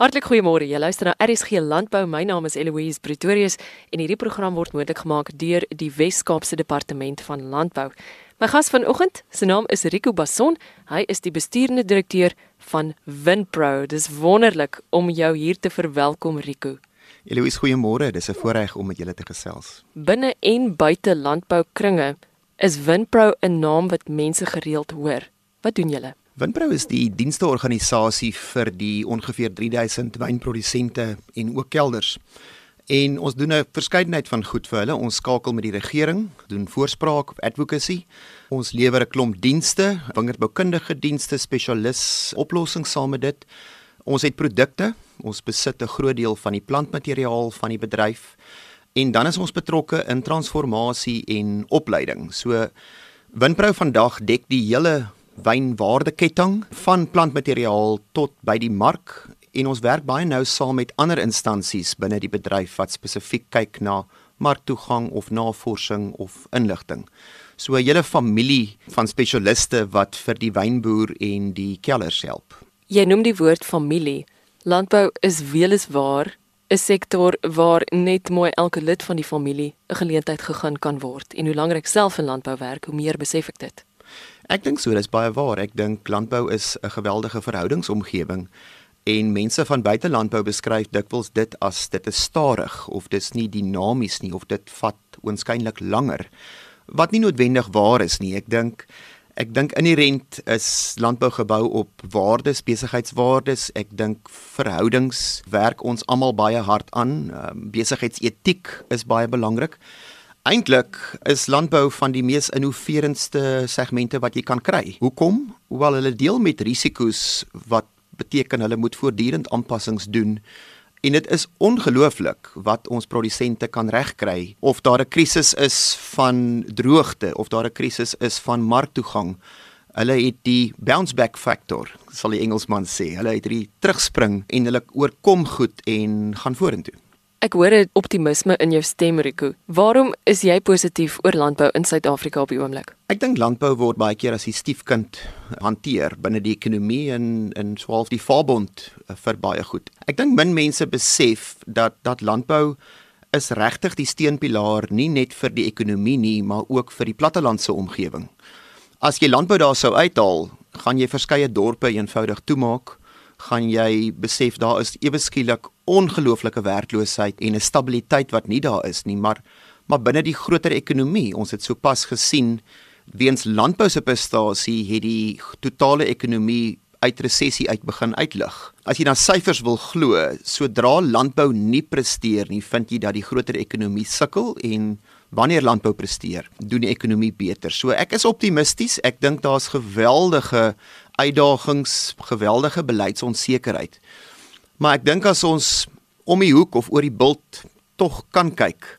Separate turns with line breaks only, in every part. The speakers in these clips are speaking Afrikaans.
Hartlik goeiemôre. Jy luister na RSG Landbou. My naam is Eloise Pretorius en hierdie program word moontlik gemaak deur die Wes-Kaapse Departement van Landbou. My gas vanoggend, sy naam is Rico Basson. Hy is die bestuurende direkteur van Winpro. Dis wonderlik om jou hier te verwelkom, Rico.
Eloise, goeiemôre. Dis 'n voorreg om met julle te gesels.
Binne en buite landboukringe is Winpro 'n naam wat mense gereeld hoor. Wat doen julle?
Winpro is die diensteorganisasie vir die ongeveer 3000 wynprodusente en ook kelders. En ons doen 'n verskeidenheid van goed vir hulle. Ons skakel met die regering, doen voorspraak advocacy. Ons lewer 'n klomp dienste, wingerdboukundige dienste, spesialis oplossings saam met dit. Ons het produkte. Ons besit 'n groot deel van die plantmateriaal van die bedryf. En dan is ons betrokke in transformasie en opleiding. So Winpro vandag dek die hele wynwaardeketting van plantmateriaal tot by die mark en ons werk baie nou saam met ander instansies binne die bedryf wat spesifiek kyk na marktoegang of navorsing of inligting. So 'n hele familie van spesialiste wat vir die wynboer en die kellers help.
Jy noem die woord familie. Landbou is weliswaar 'n sektor waar net mooi elke lid van die familie 'n geleentheid gegee kan word. En hoe langer ek self in landbou werk, hoe meer besef ek dit.
Ek dink so, dis baie waar. Ek dink landbou is 'n geweldige verhoudingsomgewing en mense van buite landbou beskryf dikwels dit as dit is stadig of dis nie dinamies nie of dit vat oënskynlik langer. Wat nie noodwendig waar is nie. Ek dink ek dink inherent is landbou gebou op waardes, besigheidswaardes. Ek dink verhoudings werk ons almal baie hard aan. Um, besigheidsetiek is baie belangrik. Eintlik is landbou van die mees innoverendste segmente wat jy kan kry. Hoekom? Hoewel hulle deel met risiko's wat beteken hulle moet voortdurend aanpassings doen. En dit is ongelooflik wat ons produsente kan regkry of daar 'n krisis is van droogte of daar 'n krisis is van marktoegang. Hulle het die bounce back factor, sal die Engelsman sê. Hulle het hierdie terugspring en hulle oorkom goed en gaan vorentoe.
Ek hoor 'n optimisme in jou stem, Rico. Waarom is jy positief oor landbou in Suid-Afrika op die oomblik?
Ek dink landbou word baie keer as die stiefkind hanteer binne die ekonomie en en swaalf die verbond eh, vir baie goed. Ek dink min mense besef dat dat landbou is regtig die steunpilaar nie net vir die ekonomie nie, maar ook vir die plattelandse omgewing. As jy landbou daar sou uithaal, gaan jy verskeie dorpe eenvoudig toemaak gaan jy besef daar is ewe skielik ongelooflike werkloosheid en 'n stabiliteit wat nie daar is nie, maar maar binne die groter ekonomie, ons het sopas gesien weens landbou se prestasie het die totale ekonomie uit resessie uit begin uitlig. As jy na syfers wil glo, sodra landbou nie presteer nie, vind jy dat die groter ekonomie sukkel en wanneer landbou presteer, doen die ekonomie beter. So ek is optimisties. Ek dink daar's geweldige uitdagings, geweldige beleidsonsekerheid. Maar ek dink as ons om die hoek of oor die bult tog kan kyk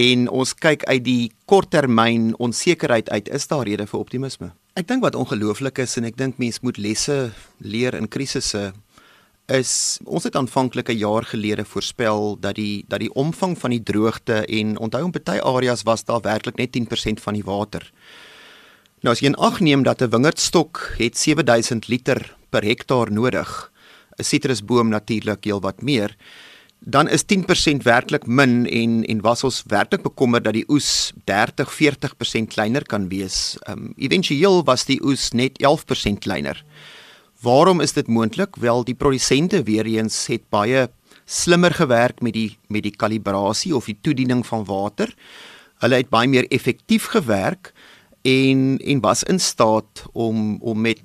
en ons kyk uit die korttermyn onsekerheid uit, is daar rede vir optimisme. Ek dink wat ongelooflik is en ek dink mense moet lesse leer in krisisse is ons het aanvanklik 'n jaar gelede voorspel dat die dat die omvang van die droogte en onthou in party areas was daar werklik net 10% van die water. Nou as jy in ag neem dat 'n wingerdstok het 7000 liter per hektaar nodig, 'n sitrusboom natuurlik heel wat meer, dan is 10% werklik min en en was ons werklik bekommerd dat die oes 30-40% kleiner kan wees. Ehm um, éventueel was die oes net 11% kleiner. Waarom is dit moontlik? Wel, die produsente weer eens het baie slimmer gewerk met die met die kalibrasie of die toediening van water. Hulle het baie meer effektief gewerk en en was in staat om om met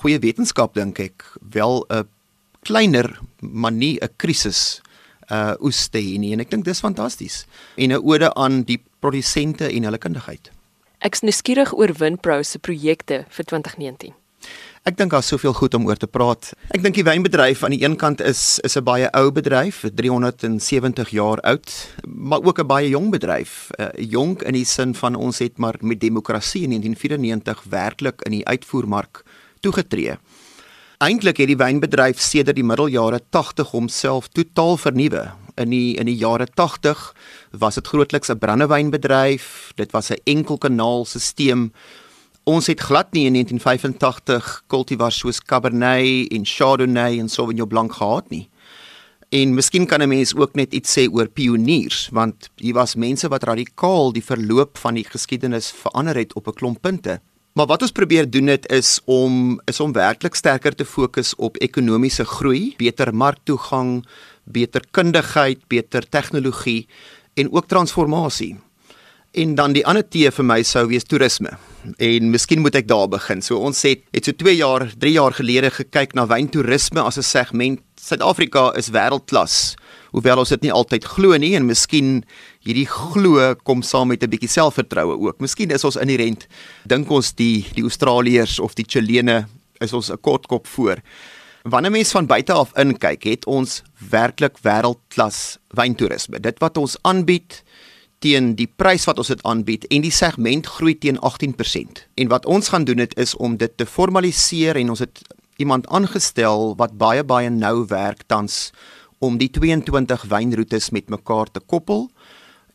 goeie wetenskap dink ek wel 'n kleiner maar nie 'n krisis uh oes te hê nie en ek dink dis fantasties en 'n ode aan die produsente en hulle kundigheid.
Ek's nuuskierig oor Winpro se projekte vir 2019.
Ek dink daar's soveel goed om oor te praat. Ek dink die wynbedryf aan die een kant is is 'n baie ou bedryf, 370 jaar oud, maar ook 'n baie jong bedryf. Uh, jonk in die sin van ons het maar met demokrasie in 1994 werklik in die uitvoermark toegetree. Eintlik het die wynbedryf sedert die middeljare 80 homself totaal vernuwe. In die in die jare 80 was dit grootliks 'n brandewynbedryf. Dit was 'n enkel kanaal stelsel Ons het glad nie in 1985 kultivars soos Cabernet en Chardonnay en Sauvignon Blanc gehad nie. En miskien kan 'n mens ook net iets sê oor pioniers, want hier was mense wat radikaal die verloop van die geskiedenis verander het op 'n klomp punte. Maar wat ons probeer doen dit is om is om werklik sterker te fokus op ekonomiese groei, beter marktoegang, beter kundigheid, beter tegnologie en ook transformasie. En dan die ander T vir my sou wees toerisme. En miskien moet ek daar begin. So ons het het so 2 jaar, 3 jaar gelede gekyk na wyntoerisme as 'n segment Suid-Afrika is wêreldklas. Hoewel ons dit nie altyd glo nie en miskien hierdie glo kom saam met 'n bietjie selfvertroue ook. Miskien is ons inherent dink ons die die Australiërs of die Chilene is ons 'n kort kop voor. Wanneer mens van buite af inkyk, het ons werklik wêreldklas wyntoerisme. Dit wat ons aanbied teen die prys wat ons dit aanbied en die segment groei teen 18%. En wat ons gaan doen dit is om dit te formaliseer en ons het iemand aangestel wat baie baie nou werk tans om die 22 wynroetes met mekaar te koppel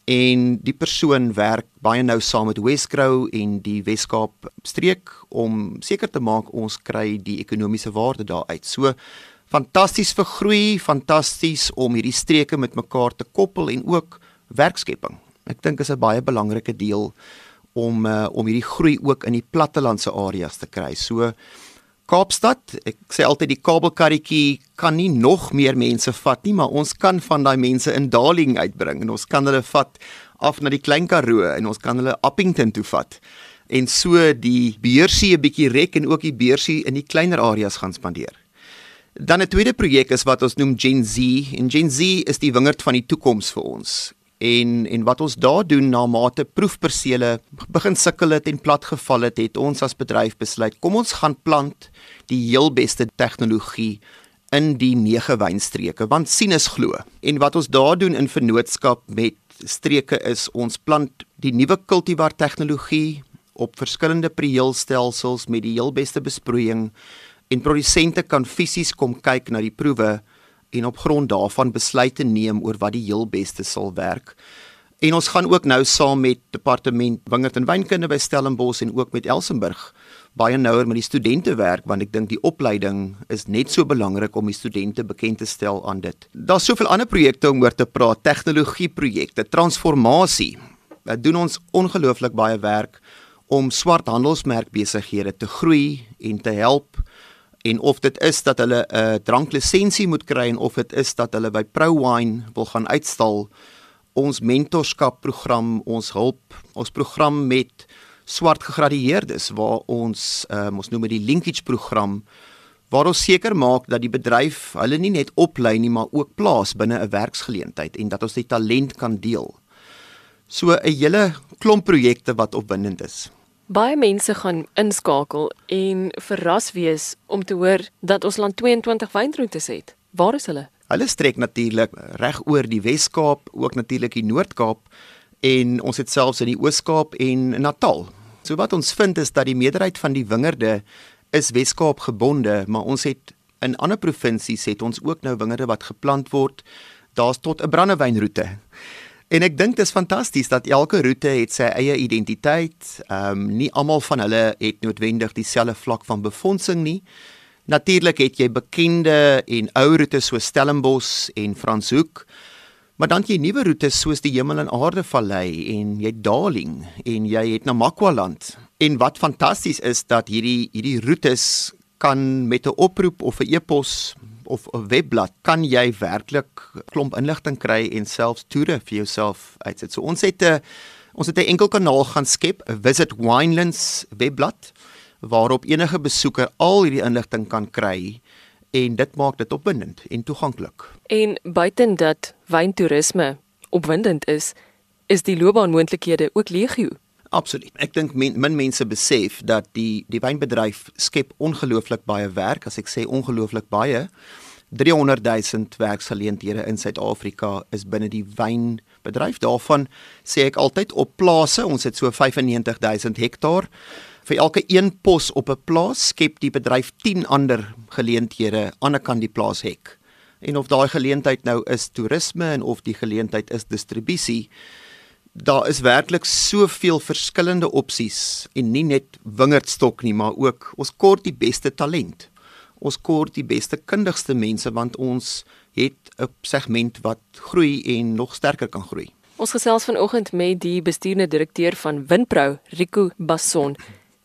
en die persoon werk baie nou saam met Wesgrow en die Weskaap streek om seker te maak ons kry die ekonomiese waarde daar uit. So fantasties vir groei, fantasties om hierdie streke met mekaar te koppel en ook werkskepping. Ek dink is 'n baie belangrike deel om uh, om hierdie groei ook in die plattelandse areas te kry. So Kaapstad, ek sê altyd die kabelkarretjie kan nie nog meer mense vat nie, maar ons kan van daai mense in Darling uitbring en ons kan hulle vat af na die Klein Karoo en ons kan hulle Appington toe vat en so die beursie 'n bietjie rek en ook die beursie in die kleiner areas gaan spandeer. Dan 'n tweede projek is wat ons noem Gen Z en Gen Z is die wingerd van die toekoms vir ons. En en wat ons daar doen na mate proefpersele begin sukkel het en platgeval het, het ons as bedryf besluit kom ons gaan plant die heel beste tegnologie in die nege wynstreke want sien is glo. En wat ons daar doen in vennootskap met streke is ons plant die nuwe kultivar tegnologie op verskillende prieelstelsels met die heel beste besproeiing en produsente kan fisies kom kyk na die proewe en op grond daarvan besluite neem oor wat die heel beste sal werk. En ons gaan ook nou saam met departement wingerd en wynkunde by Stellenbosch en ook met Elsenburg baie nouer met die studente werk want ek dink die opleiding is net so belangrik om die studente bekend te stel aan dit. Daar's soveel ander projekte om oor te praat, tegnologieprojekte, transformasie. Dit doen ons ongelooflik baie werk om swart handelsmerkbesighede te groei en te help en of dit is dat hulle 'n uh, dranklisensie moet kry en of dit is dat hulle by ProWine wil gaan uitstal ons mentorskap program ons hulp ons program met swart gegradueerdes waar ons um, ons noem dit die linkage program waar ons seker maak dat die bedryf hulle nie net oplei nie maar ook plaas binne 'n werksgeleentheid en dat ons die talent kan deel. So 'n hele klomp projekte wat opwindend is.
Baie mense gaan inskakel en verras wees om te hoor dat ons land 22 wynroetes het. Waar is hulle?
Hulle strek natuurlik reg oor die Wes-Kaap, ook natuurlik die Noord-Kaap en ons het selfs in die Oos-Kaap en Natal. So wat ons vind is dat die meerderheid van die wingerde is Wes-Kaap gebonde, maar ons het in ander provinsies het ons ook nou wingerde wat geplant word. Daar's tot 'n brandewynroete. En ek dink dit is fantasties dat elke roete het sy eie identiteit. Ehm um, nie almal van hulle het noodwendig dieselfde vlak van befondsing nie. Natuurlik het jy bekende en ou roetes so Stellenbosch en Franshoek. Maar dan jy nuwe roetes soos die Hemel en Aarde Vallei en jy Darling en jy het Namakwa-land. En wat fantasties is dat hierdie hierdie roetes kan met 'n oproep of 'n e-pos of 'n webblad kan jy werklik klomp inligting kry en selfs toere vir jouself uitsit. So ons het 'n ons het 'n enkel kanaal gaan skep, 'n Visit Winelands webblad waarop enige besoeker al hierdie inligting kan kry en dit maak dit opwindend en toeganklik.
En buiten dat wyntoerisme opwindend is, is die loopbaanmoontlikhede ook legio.
Absoluut. Ek dink men, min mense besef dat die die wynbedryf skep ongelooflik baie werk, as ek sê ongelooflik baie. 300 000 werksgeleenthede in Suid-Afrika is binne die wynbedryf. Daarvan sê ek altyd op plase, ons het so 95 000 hektaar. Vir elke een pos op 'n plaas skep die bedryf 10 ander geleenthede aan die kant die plaashek. En of daai geleentheid nou is toerisme en of die geleentheid is distribusie, Daar is werklik soveel verskillende opsies en nie net wingerdstok nie, maar ook ons kort die beste talent. Ons kort die beste kundigste mense want ons het 'n segment wat groei en nog sterker kan groei.
Ons gesels vanoggend met die bestuurende direkteur van Winpro, Rico Basson.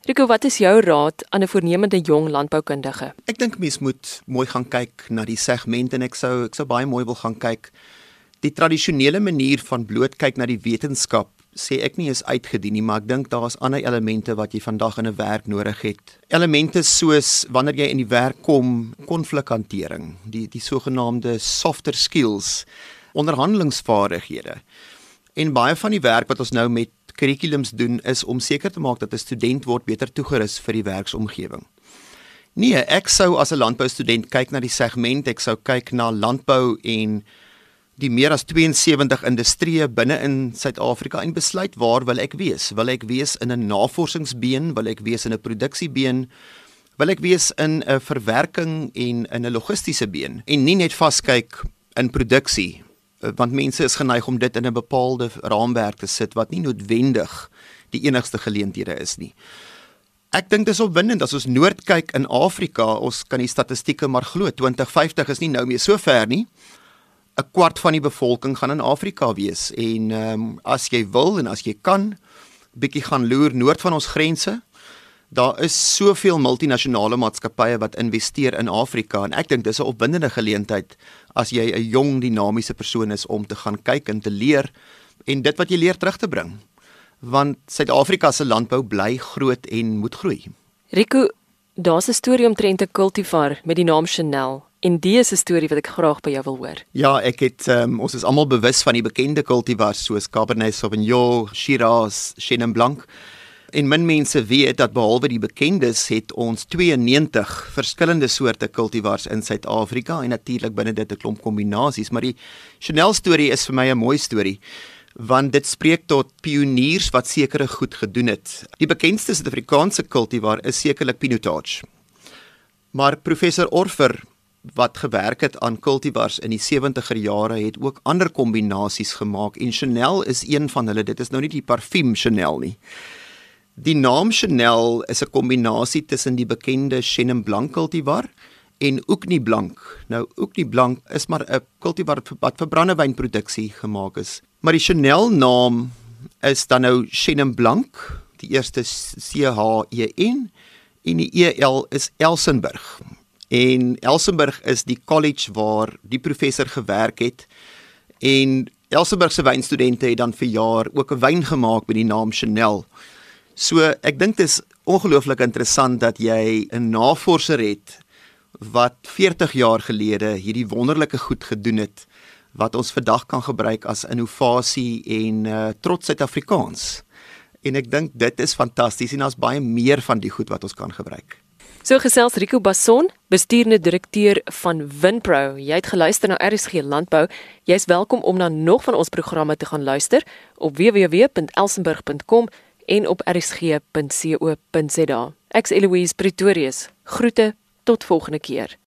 Rico, wat is jou raad aan 'n voornemende jong landboukundige?
Ek dink mens moet mooi gaan kyk na die segment en ek sou ek sou baie mooi wil gaan kyk die tradisionele manier van bloot kyk na die wetenskap sê ek nie is uitgedien nie, maar ek dink daar's ander elemente wat jy vandag in 'n werk nodig het. Elemente soos wanneer jy in die werk kom, konflikhantering, die die sogenaamde softer skills, onderhandelingsvaardighede. En baie van die werk wat ons nou met kurrikulums doen is om seker te maak dat 'n student word beter toegerus vir die werksomgewing. Nee, ek sou as 'n landboustudent kyk na die segment, ek sou kyk na landbou en die meer as 72 industrieë binne in Suid-Afrika en besluit waar wil ek wees? Wil ek wees in 'n navorsingsbeen, wil ek wees in 'n produksiebeen? Wil ek wees in 'n verwerking en in 'n logistiese been en nie net vaskyk in produksie want mense is geneig om dit in 'n bepaalde raamwerk te sit wat nie noodwendig die enigste geleenthede is nie. Ek dink dis opwindend as ons noord kyk in Afrika, ons kan die statistieke maar glo 2050 is nie nou meer so ver nie. 'n kwart van die bevolking gaan in Afrika wees en ehm um, as jy wil en as jy kan bietjie gaan loer noord van ons grense. Daar is soveel multinasjonale maatskappye wat investeer in Afrika en ek dink dis 'n opwindende geleentheid as jy 'n jong dinamiese persoon is om te gaan kyk en te leer en dit wat jy leer terug te bring. Want Suid-Afrika se landbou bly groot en moet groei.
Rico, daar's 'n storie omtrent 'n kultivar met die naam Chanel En dis 'n storie wat ek graag by jou wil hoor.
Ja, ek het um, ons is almal bewus van die bekende kultivars soos Cabernet Sauvignon, Shiraz, Chenin Blanc. En min mense weet dat behalwe die bekendes het ons 92 verskillende soorte kultivars in Suid-Afrika en natuurlik binne dit 'n klomp kombinasies, maar die Chanel storie is vir my 'n mooi storie want dit spreek tot pioniers wat sekere goed gedoen het. Die bekendste Suid-Afrikaanse kultivar is sekerlik Pinotage. Maar professor Orfer wat gewerk het aan cultivars in die 70er jare het ook ander kombinasies gemaak en Chanel is een van hulle. Dit is nou nie die parfuum Chanel nie. Die naam Chanel is 'n kombinasie tussen die bekende Chenin Blanc cultivar en Oukni Blanc. Nou Oukni Blanc is maar 'n cultivar wat vir brandewynproduksie gemaak is. Maar die Chanel naam is dan nou Chenin Blanc, die eerste C H E N en die E L is Elsenburg. En Elsenburg is die college waar die professor gewerk het. En Elsenburg se wynstudente het dan vir jaar ook 'n wyn gemaak met die naam Chanel. So ek dink dit is ongelooflik interessant dat jy 'n navorser het wat 40 jaar gelede hierdie wonderlike goed gedoen het wat ons vandag kan gebruik as innovasie en uh, trots Suid-Afrikaans. En ek dink dit is fantasties en daar's baie meer van die goed wat ons kan gebruik.
So gesels Rico Basson, bestuurende direkteur van Winpro. Jy het geluister na RSG Landbou. Jy's welkom om na nog van ons programme te gaan luister op www.elsenburg.com en op rsg.co.za. Ek's Eloise Pretorius. Groete tot volgende keer.